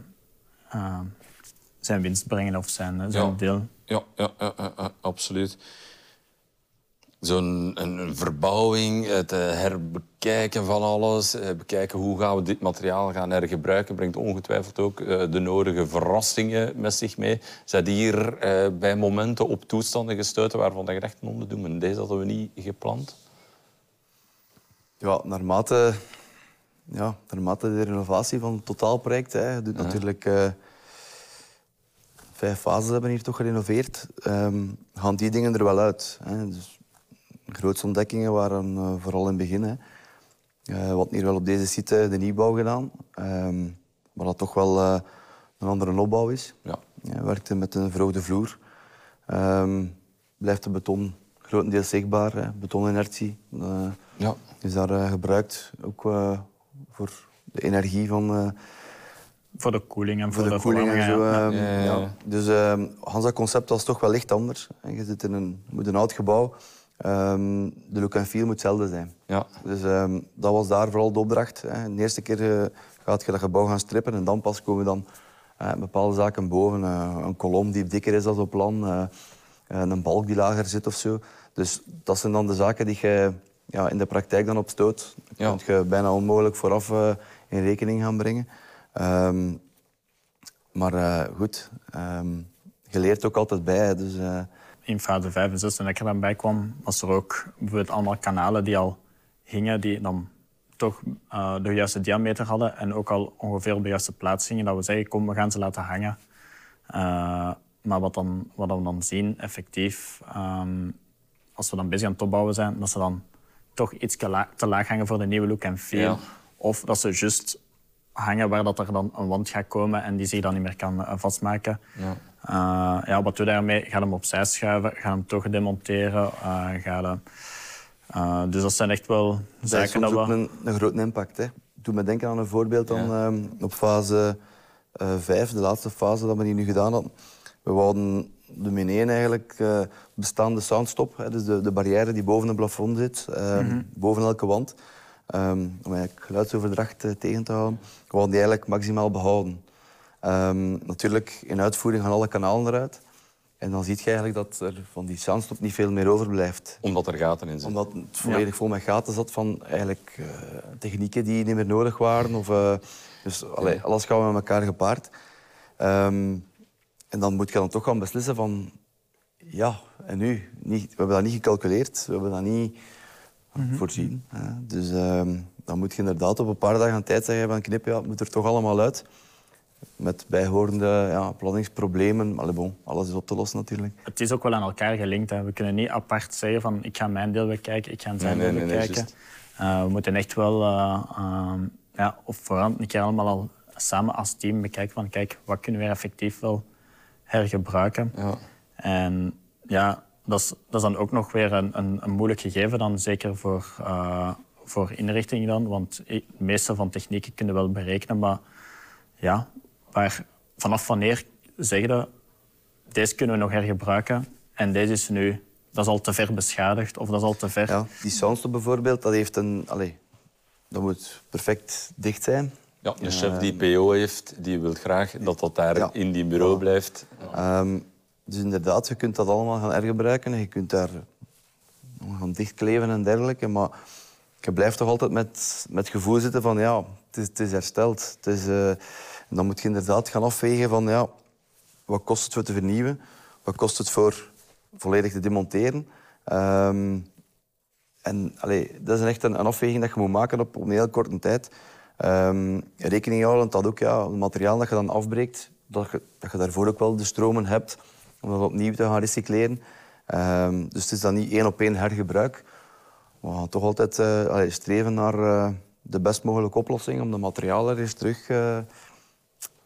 [SPEAKER 2] zijn winst brengen of zijn, zijn deel.
[SPEAKER 1] Ja, ja, ja, ja, absoluut zo'n een, verbouwing, het eh, herbekijken van alles, eh, bekijken hoe gaan we dit materiaal gaan hergebruiken, brengt ongetwijfeld ook eh, de nodige verrassingen met zich mee. Zijn hier bij momenten op toestanden gestoten waarvan je echt om doen, deze hadden we niet gepland?
[SPEAKER 3] Ja, naarmate, ja, naarmate de renovatie van het totaalproject, hè, je doet natuurlijk... Uh, vijf fases hebben hier toch gerenoveerd, um, gaan die dingen er wel uit. Hè. Dus grootste ontdekkingen waren uh, vooral in het begin. Hè. Uh, we hadden hier wel op deze site de nieuwbouw gedaan. Um, maar dat toch wel een andere opbouw is. Ja. we werkte met een verhoogde vloer. Um, blijft de beton grotendeels zichtbaar. Hè. Betoninерtie ja. is daar gebruikt. Ook voor de energie van,
[SPEAKER 2] Voor de koeling en voor,
[SPEAKER 3] voor de, koeling en zo.
[SPEAKER 2] ja.
[SPEAKER 3] ehm,
[SPEAKER 1] Ja, ja, ja.
[SPEAKER 3] ja. Dus ehm Hans, dat concept was toch wel licht anders. Je zit in een, moet een oud gebouw. Ehm, de look en feel moet hetzelfde zijn.
[SPEAKER 1] Ja.
[SPEAKER 3] Dus ehm, dat was daar vooral de opdracht. Hè. De eerste keer eh, gaat je dat gebouw gaan strippen en dan pas komen dan eh, bepaalde zaken boven. Eh, een kolom die dikker is dan op plan, eh, eh, een balk die lager zit of zo. Dus dat zijn dan de zaken die je ja, in de praktijk dan op stoot. Dat
[SPEAKER 1] Ja.
[SPEAKER 3] kun je bijna onmogelijk vooraf eh, in rekening gaan brengen. Ehm, maar eh, goed, ehm, je leert ook altijd bij. Dus, eh,
[SPEAKER 2] in fase 5 en 6, toen ik er dan bij kwam, was er ook bijvoorbeeld allemaal kanalen die al hingen, die dan toch eh, de juiste diameter hadden en ook al ongeveer op de juiste plaats hingen. Dat we zeggen, kom, we gaan ze laten hangen. Eh, maar wat, dan, wat we dan zien, effectief, ehm, als we dan bezig aan het opbouwen zijn, dat ze dan toch iets te la- te laag hangen voor de nieuwe look en feel.
[SPEAKER 1] Ja.
[SPEAKER 2] Of dat ze juist hangen waar dat er dan een wand gaat komen en die zich dan niet meer kan eh, vastmaken.
[SPEAKER 1] Ja.
[SPEAKER 2] Eh, ja, wat doe je daarmee? Ga hem opzij schuiven, ga hem toch demonteren. ga de, eh, dus dat zijn echt wel
[SPEAKER 3] Dat is
[SPEAKER 2] zaken
[SPEAKER 3] soms
[SPEAKER 2] dat
[SPEAKER 3] ook
[SPEAKER 2] we...
[SPEAKER 3] een, een grote impact. Hè. Doe me denken aan een voorbeeld dan,
[SPEAKER 1] Ja.
[SPEAKER 3] ehm, op fase 5, de laatste fase dat we die nu gedaan hadden. We wouden de min 1 eigenlijk eh, bestaande soundstop, hè, dus de, de barrière die boven het plafond zit, ehm,
[SPEAKER 2] Mhm.
[SPEAKER 3] boven elke wand, ehm, om eigenlijk geluidsoverdracht eh, tegen te houden, we wouden die eigenlijk maximaal behouden. Ehm, natuurlijk, in uitvoering gaan alle kanalen eruit. En dan zie je eigenlijk dat er van die soundstop niet veel meer overblijft
[SPEAKER 1] Omdat er gaten in zitten.
[SPEAKER 3] omdat het volledig vol met gaten zat van eigenlijk eh, technieken die niet meer nodig waren. Of, eh, dus allee, alles gaat met elkaar gepaard. Ehm, en dan moet je dan toch gaan beslissen van... Ja, en nu? Niet, we hebben dat niet gecalculeerd. We hebben dat niet voorzien. Hè. Dus ehm, dan moet je inderdaad op een paar dagen tijd zeggen van knip, ja, het moet er toch allemaal uit. Met bijhorende ja, planningsproblemen. Bon, alles is op te lossen natuurlijk.
[SPEAKER 2] Het is ook wel aan elkaar gelinkt. Hè. We kunnen niet apart zeggen van ik ga mijn deel bekijken, ik ga zijn
[SPEAKER 1] Nee, nee,
[SPEAKER 2] deel
[SPEAKER 1] nee, nee,
[SPEAKER 2] bekijken. Eh, we moeten echt wel ehm, ja, op voorhand een keer allemaal al samen als team bekijken van kijk, wat kunnen we effectief wel hergebruiken.
[SPEAKER 1] Ja.
[SPEAKER 2] En ja, dat is, dat is dan ook nog weer een, een, een moeilijk gegeven, dan, zeker voor, eh, voor inrichtingen dan. Want het meeste van technieken kunnen wel berekenen, maar ja, waar, vanaf wanneer zeg je, deze kunnen we nog hergebruiken en deze is nu, dat is al te ver beschadigd of dat is al te ver.
[SPEAKER 3] Ja, die soundstop bijvoorbeeld, dat heeft een... Allee, dat moet perfect dicht zijn.
[SPEAKER 1] Ja, de chef die PO heeft, die wil graag dat dat daar
[SPEAKER 3] Ja.
[SPEAKER 1] in die bureau blijft.
[SPEAKER 3] Ehm, dus inderdaad, je kunt dat allemaal gaan hergebruiken. en Je kunt daar gaan dichtkleven en dergelijke. Maar je blijft toch altijd met, met het gevoel zitten van ja, het is, het is hersteld. Het is, eh, en dan moet je inderdaad gaan afwegen van ja, wat kost het voor te vernieuwen? Wat kost het voor volledig te demonteren? Ehm, en allee, dat is echt een, een afweging dat je moet maken op, op een heel korte tijd. Ehm, rekening houden dat ook ja, het materiaal dat je dan afbreekt, dat je, dat je daarvoor ook wel de stromen hebt om dat opnieuw te gaan recycleren. Ehm, dus het is dan niet één op één hergebruik. We gaan toch altijd eh, streven naar eh, de best mogelijke oplossing om de materialen er eens terug eh,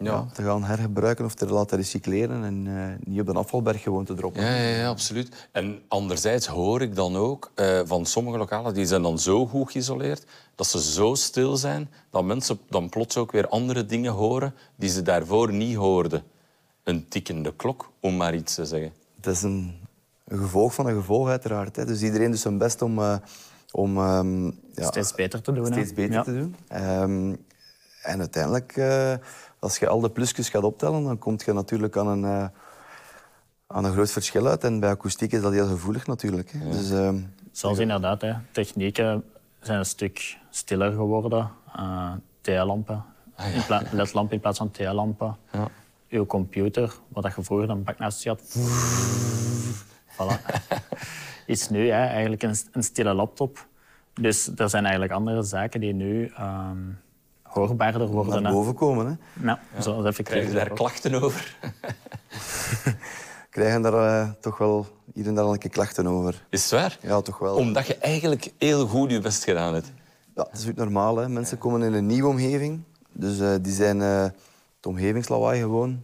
[SPEAKER 3] ja, te gaan hergebruiken of te laten recycleren en eh, niet op een afvalberg gewoon te droppen.
[SPEAKER 1] Ja, ja, ja, absoluut. En anderzijds hoor ik dan ook eh, van sommige lokalen, die zijn dan zo goed geïsoleerd, dat ze zo stil zijn, dat mensen dan plots ook weer andere dingen horen die ze daarvoor niet hoorden. Een tikkende klok, om maar iets te zeggen.
[SPEAKER 3] Het is een, een gevolg van een gevolg, uiteraard. Hè. Dus iedereen doet zijn best om, eh, om ehm, ja,
[SPEAKER 2] Steeds beter te doen.
[SPEAKER 3] steeds beter
[SPEAKER 2] Ja.
[SPEAKER 3] te doen. Ehm, en uiteindelijk, eh, als je al de plusjes gaat optellen, dan kom je natuurlijk aan een, eh, aan een groot verschil uit. En bij akoestiek is dat heel gevoelig natuurlijk. Hè. Dus, ehm,
[SPEAKER 2] Zoals inderdaad, hè. technieken zijn een stuk stiller geworden. Uh, TL-lampen, in pla- ledlampen in plaats van TL-lampen.
[SPEAKER 1] Ja.
[SPEAKER 2] Uw computer, wat dat je vroeger een bak naast je had. voilà. Is nu hè, eigenlijk een, een stille laptop. Dus er zijn eigenlijk andere zaken die nu ehm, hoorbaarder worden.
[SPEAKER 3] naar boven komen. Hè.
[SPEAKER 2] Ja, zoals effectief.
[SPEAKER 1] Krijgen ze daar klachten over?
[SPEAKER 3] Krijgen daar eh, toch wel hier en daar een keer klachten over.
[SPEAKER 1] Is het waar?
[SPEAKER 3] Ja, toch wel.
[SPEAKER 1] Omdat je eigenlijk heel goed je best gedaan hebt.
[SPEAKER 3] Ja, dat is ook normaal. Hè. Mensen komen in een nieuwe omgeving. Dus eh, die zijn eh, het omgevingslawaai gewoon.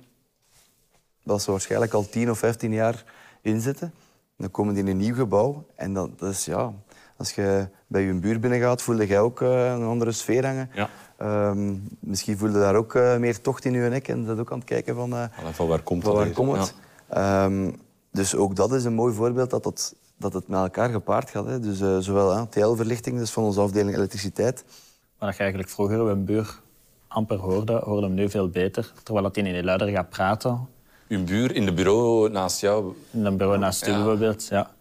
[SPEAKER 3] Dat ze waarschijnlijk al 10 of 15 jaar in zitten. Dan komen die in een nieuw gebouw. En dat, dat is, ja, Als je bij je buur binnen gaat, voelde jij ook eh, een andere sfeer hangen.
[SPEAKER 1] Ja.
[SPEAKER 3] Ehm, misschien voelde daar ook eh, meer tocht in je nek en dat ook aan het kijken van, eh,
[SPEAKER 1] van waar komt
[SPEAKER 3] van
[SPEAKER 1] dat
[SPEAKER 3] waar komt het. Ehm, dus ook dat is een mooi voorbeeld dat het, dat het met elkaar gepaard gaat. Hè. Dus eh, zowel hè, TL-verlichting, dus van onze afdeling elektriciteit,
[SPEAKER 2] Waar je eigenlijk vroeger bij een buur amper hoorde, hoorde hem nu veel beter. Terwijl dat hij in die luider gaat praten.
[SPEAKER 1] Uw buur in de bureau naast jou.
[SPEAKER 2] In een bureau naast u
[SPEAKER 1] Ja.
[SPEAKER 2] bijvoorbeeld. Ja.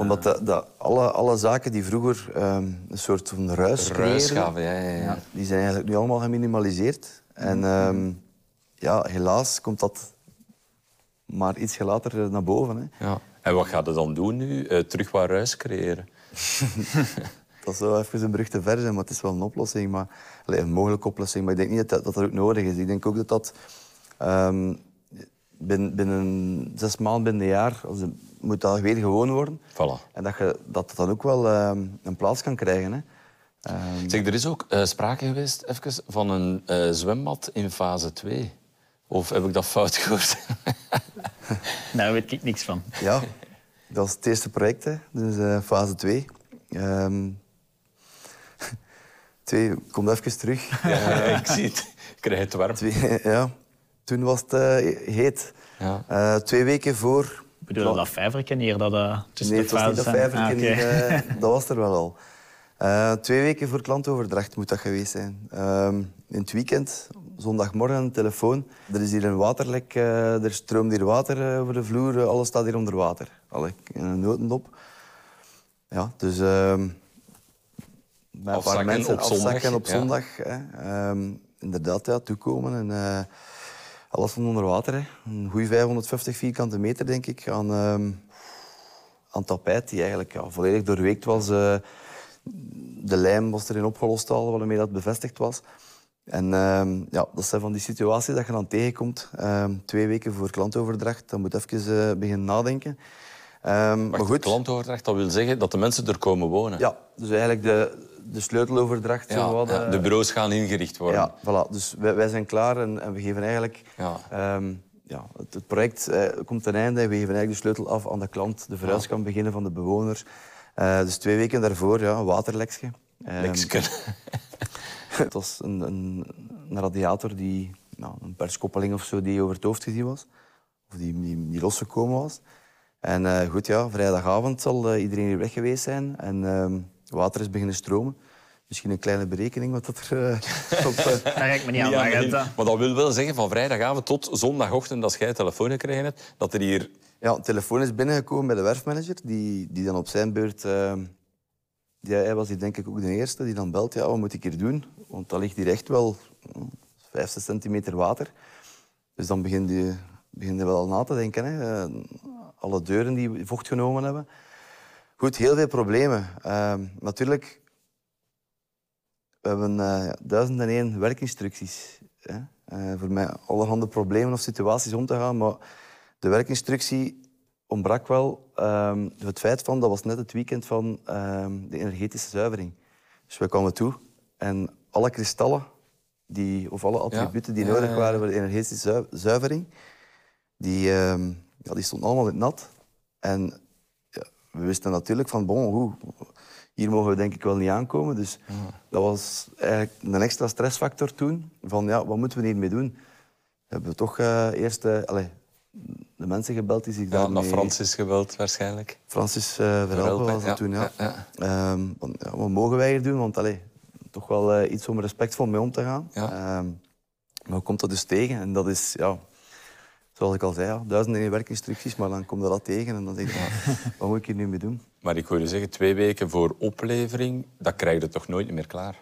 [SPEAKER 3] Omdat dat, dat alle, alle zaken die vroeger ehm, een soort van ruis
[SPEAKER 1] Ruis gaven, ja, ja, ja.
[SPEAKER 3] die zijn eigenlijk nu allemaal geminimaliseerd. En ehm, ja, helaas komt dat maar iets later eh, naar boven. Hè.
[SPEAKER 1] Ja. En wat gaat het dan doen nu? Eh, terug wat ruis creëren?
[SPEAKER 3] Dat zou even een brug te ver zijn, maar het is wel een oplossing. Maar, een mogelijke oplossing. Maar ik denk niet dat dat, dat ook nodig is. Ik denk ook dat dat ehm, binnen, binnen zes maanden, binnen een jaar, als het, moet dat weer gewoon worden.
[SPEAKER 1] Voilà.
[SPEAKER 3] En dat je dat, dat dan ook wel ehm, een plaats kan krijgen. Hè. Ehm,
[SPEAKER 1] Zeg, er is ook eh, sprake geweest even, van een eh, zwembad in fase 2. Of heb ik dat fout gehoord?
[SPEAKER 2] Daar weet ik niks van.
[SPEAKER 3] ja, dat is het eerste project, hè. dus eh, fase 2. Ehm twee, kom even terug.
[SPEAKER 1] ja, ik zie het. Ik krijg het warm.
[SPEAKER 3] Twee, ja. Toen was het eh, heet.
[SPEAKER 1] Ja.
[SPEAKER 3] Eh, twee weken voor...
[SPEAKER 2] Bedoel je dat vijverken hier? Dat, uh, tussen
[SPEAKER 3] Nee,
[SPEAKER 2] de
[SPEAKER 3] het was niet dat vijverken
[SPEAKER 2] Ah,
[SPEAKER 3] eh, dat was er wel al. Eh, twee weken voor klantoverdracht moet dat geweest zijn. Ehm, in het weekend, zondagmorgen, een telefoon. Er is hier een waterlek, er stroomt hier water over de vloer, alles staat hier onder water. Allee, in een notendop. Ja, dus... ehm met een paar
[SPEAKER 1] Afzakken
[SPEAKER 3] mensen
[SPEAKER 1] op zondag,
[SPEAKER 3] afzakken op
[SPEAKER 1] ja.
[SPEAKER 3] zondag. Hè. Ehm, inderdaad, ja, toekomen en eh, alles van onder water. Hè. Een goede 550 vierkante meter, denk ik, aan, ehm, aan tapijt die eigenlijk volledig doorweekt was. eh, de lijm was erin opgelost al, waarmee dat bevestigd was. En ehm, ja, dat zijn van die situaties dat je dan tegenkomt. Ehm, twee weken voor klantoverdracht, dan moet je even eh, beginnen nadenken. Ehm, maar goed,
[SPEAKER 1] klantoverdracht, dat wil zeggen dat de mensen er komen wonen.
[SPEAKER 3] ja, dus eigenlijk de, de sleuteloverdracht.
[SPEAKER 1] Ja,
[SPEAKER 3] wat,
[SPEAKER 1] ja,
[SPEAKER 3] eh,
[SPEAKER 1] de bureaus gaan ingericht worden.
[SPEAKER 3] ja, voilà. Dus wij, wij zijn klaar en, en we geven eigenlijk...
[SPEAKER 1] Ja.
[SPEAKER 3] ehm, ja, het, het project eh, komt ten einde en we geven eigenlijk de sleutel af aan de klant. De verhuis kan beginnen van de bewoners. Eh, dus twee weken daarvoor, ja, een waterlekje. Ehm,
[SPEAKER 1] Leksken.
[SPEAKER 3] het was een, een, een radiator, die, nou, een perskoppeling of zo, die over het hoofd gezien was. Of die, die, die losgekomen was. En eh, goed, ja, vrijdagavond zal eh, iedereen hier weg geweest zijn. En ehm, water is beginnen stromen. Misschien een kleine berekening wat dat er eh, op... eh,
[SPEAKER 2] ga ik me niet aan
[SPEAKER 1] Ja, maar, maar dat wil wel zeggen van vrijdagavond tot zondagochtend, als jij een telefoon gekregen hebt, dat er hier...
[SPEAKER 3] Ja, een telefoon is binnengekomen bij de werfmanager, die, die dan op zijn beurt... eh, die, hij was hier denk ik ook de eerste, die dan belt, ja, wat moet ik hier doen? Want dat ligt hier echt wel eh, 5, 6 centimeter water. Dus dan begin je, begin je wel na te denken. Hè. Alle deuren die vocht genomen hebben. Goed, heel veel problemen. Eh, natuurlijk, we hebben eh, duizend en één werkinstructies. Hè. Eh, voor mij allerhande problemen of situaties om te gaan. Maar de werkinstructie ontbrak wel ehm, het feit van, dat was net het weekend van ehm, de energetische zuivering. Dus wij kwamen toe en alle kristallen, die, of alle attributen die nodig waren voor de energetische zui- zuivering, die, ehm, ja, die stonden allemaal in het nat. En ja, we wisten natuurlijk van, bon, hoe, hier mogen we denk ik wel niet aankomen. Dus dat was eigenlijk een extra stressfactor toen. Van, ja, wat moeten we hiermee doen? Hebben we toch eh, eerst eh, allee, de mensen gebeld die zich
[SPEAKER 1] Ja,
[SPEAKER 3] daarmee...
[SPEAKER 1] naar Francis geweld waarschijnlijk.
[SPEAKER 3] Francis eh Verhelpen was dat
[SPEAKER 1] ja,
[SPEAKER 3] toen, ja.
[SPEAKER 1] ja,
[SPEAKER 3] Ehm, want, ja, wat mogen wij hier doen? Want allee, toch wel iets om respectvol mee om te gaan.
[SPEAKER 1] Ja.
[SPEAKER 3] Ehm, maar hoe komt dat dus tegen? En dat is, ja, zoals ik al zei, ja, duizenden in werkinstructies, maar dan komt dat tegen en dan denk je, ja, wat moet ik hier nu mee doen?
[SPEAKER 1] Maar ik hoor je zeggen, twee weken voor oplevering, dat krijg je toch nooit meer klaar?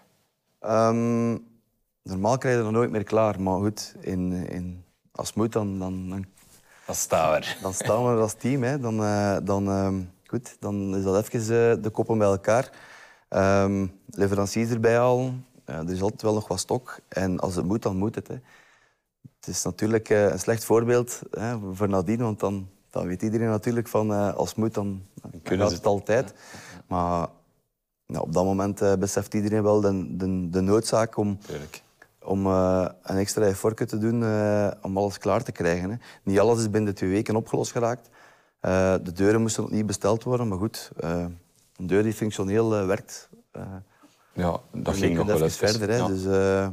[SPEAKER 3] Ehm, normaal krijg je dat nooit meer klaar, maar goed, in, in, als het moet, dan, dan, dan
[SPEAKER 1] Dat staat er.
[SPEAKER 3] dan staan we er als team. Hè. Dan, eh, dan, ehm, goed, dan is dat even eh, de koppen bij elkaar. Ehm leveranciers erbij. Ja, er is altijd wel nog wat stok. En als het moet, dan moet het. Hè. Het is natuurlijk eh, een slecht voorbeeld hè, voor nadien, want dan, dan weet iedereen natuurlijk van eh, als het moet, dan, dan
[SPEAKER 1] kunnen ze
[SPEAKER 3] het altijd. Maar ja, op dat moment eh, beseft iedereen wel de, de, de noodzaak om,
[SPEAKER 1] Tuurlijk.
[SPEAKER 3] om een extra effortje te doen om alles klaar te krijgen. Hè. Niet alles is binnen twee weken opgelost geraakt. De deuren moesten opnieuw besteld worden, maar goed, een deur die functioneel werkt. Uh,
[SPEAKER 1] ja, dat ging nog wel
[SPEAKER 3] eens verder. Hè.
[SPEAKER 1] Ja.
[SPEAKER 3] Dus, uh,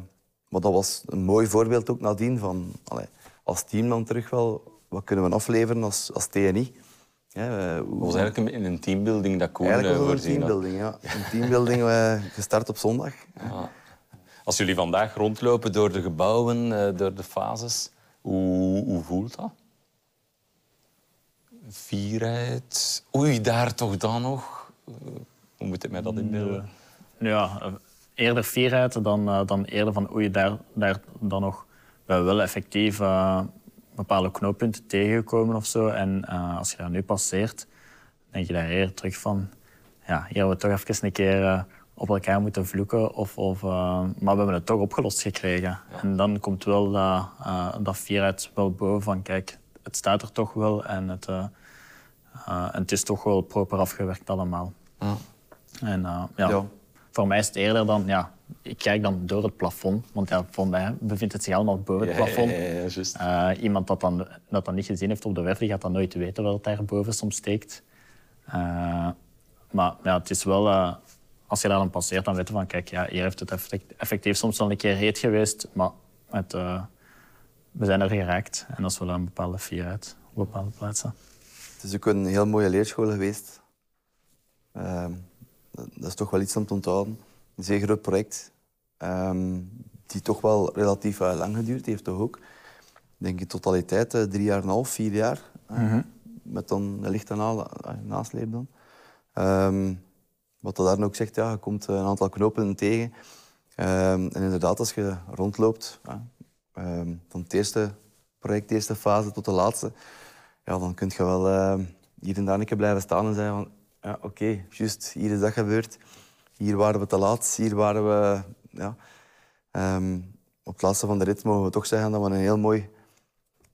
[SPEAKER 3] maar dat was een mooi voorbeeld ook nadien van allee, als team dan terug wel, wat kunnen we afleveren als, als TNI.
[SPEAKER 1] Ja, het was eigenlijk in een teambuilding dat Koen
[SPEAKER 3] Eigenlijk was
[SPEAKER 1] het
[SPEAKER 3] een teambuilding, ja. Een teambuilding gestart op zondag. Ja.
[SPEAKER 1] Als jullie vandaag rondlopen door de gebouwen, door de fases, hoe, hoe voelt dat? Vierheid. Oei, daar toch dan nog? Hoe moet ik mij dat inbeelden?
[SPEAKER 2] Ja, eerder vierheid dan, dan eerder van oei, daar, daar dan nog. We wel effectief uh, bepaalde knooppunten tegengekomen of zo. En uh, als je dat nu passeert, denk je daar eerder terug van... Ja, hier hebben we toch even een keer op elkaar moeten vloeken. Of, of, maar we hebben het toch opgelost gekregen. Ja. En dan komt wel dat, dat vierheid wel boven van... Kijk, het staat er toch wel en het, uh, uh, en het is toch wel proper afgewerkt allemaal. Ja. En uh, ja, ja, voor mij is het eerder dan... Ja, ik kijk dan door het plafond, want ja, voor mij bevindt het zich allemaal boven het plafond.
[SPEAKER 1] Ja,
[SPEAKER 2] iemand dat dan, dat dan niet gezien heeft op de werf, die gaat dan nooit weten wat daar boven soms steekt. maar ja, het is wel... als je daar dan passeert, dan weet je van... Kijk, ja, hier heeft het effectief soms wel een keer heet geweest, maar het we zijn er geraakt. En dat is wel een bepaalde fierheid op bepaalde plaatsen.
[SPEAKER 3] Het is ook een heel mooie leerschool geweest. Dat is toch wel iets om te onthouden. Een zeer groot project. Um, die toch wel relatief uh, lang geduurd heeft, toch ook. Ik denk in totaliteit uh, drie jaar en een half, vier jaar. Mm -hmm. Met dan een lichte na nasleep dan. Um, wat dat daar ook zegt, ja, je komt een aantal knopen tegen. Um, en inderdaad, als je rondloopt, van het eerste project, de eerste fase tot de laatste, ja, dan kun je wel uh, hier en daar een keer blijven staan en zeggen van ja, oké, okay, juist, hier is dat gebeurd. Hier waren we te laat, hier waren we... Ja. Um, op het laatste van de rit mogen we toch zeggen dat we een heel mooi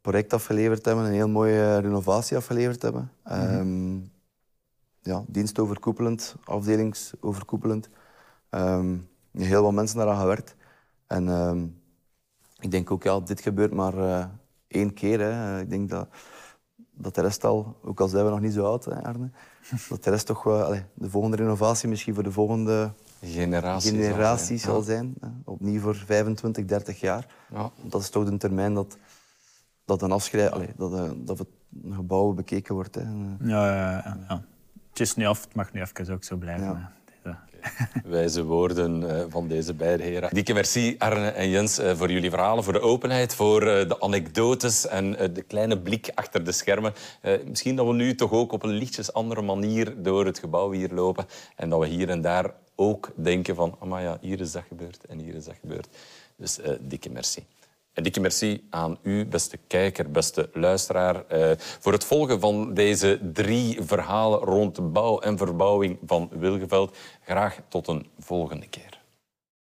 [SPEAKER 3] project afgeleverd hebben, een heel mooie renovatie afgeleverd hebben. Mm -hmm. um, ja, dienstoverkoepelend, afdelingsoverkoepelend. Um, heel wat mensen daaraan gewerkt. En um, ik denk ook, ja, dit gebeurt maar uh, één keer. Hè. Ik denk dat, dat de rest al, ook al zijn we nog niet zo oud, hè, Arne, dat de rest toch wel, allez, de volgende renovatie misschien voor de volgende
[SPEAKER 1] generatie,
[SPEAKER 3] generatie
[SPEAKER 1] zal
[SPEAKER 3] zal zijn. Hè. Opnieuw voor 25, 30 jaar.
[SPEAKER 1] Ja.
[SPEAKER 3] Dat is toch de termijn dat, dat een afschrij, allez, dat, uh, dat het een gebouw bekeken wordt. Hè.
[SPEAKER 2] Ja, ja, ja, ja. Het is nu af, het mag nu even ook zo blijven.
[SPEAKER 1] Wijze woorden van deze beide heren. Dikke merci, Arne en Jens, voor jullie verhalen, voor de openheid, voor de anekdotes en de kleine blik achter de schermen. Misschien dat we nu toch ook op een lichtjes andere manier door het gebouw hier lopen en dat we hier en daar ook denken van, maar ja, hier is dat gebeurd en hier is dat gebeurd. Dus dikke merci. En dikke merci aan u, beste kijker, beste luisteraar, eh, voor het volgen van deze drie verhalen rond bouw en verbouwing van Wilgeveld. Graag tot een volgende keer.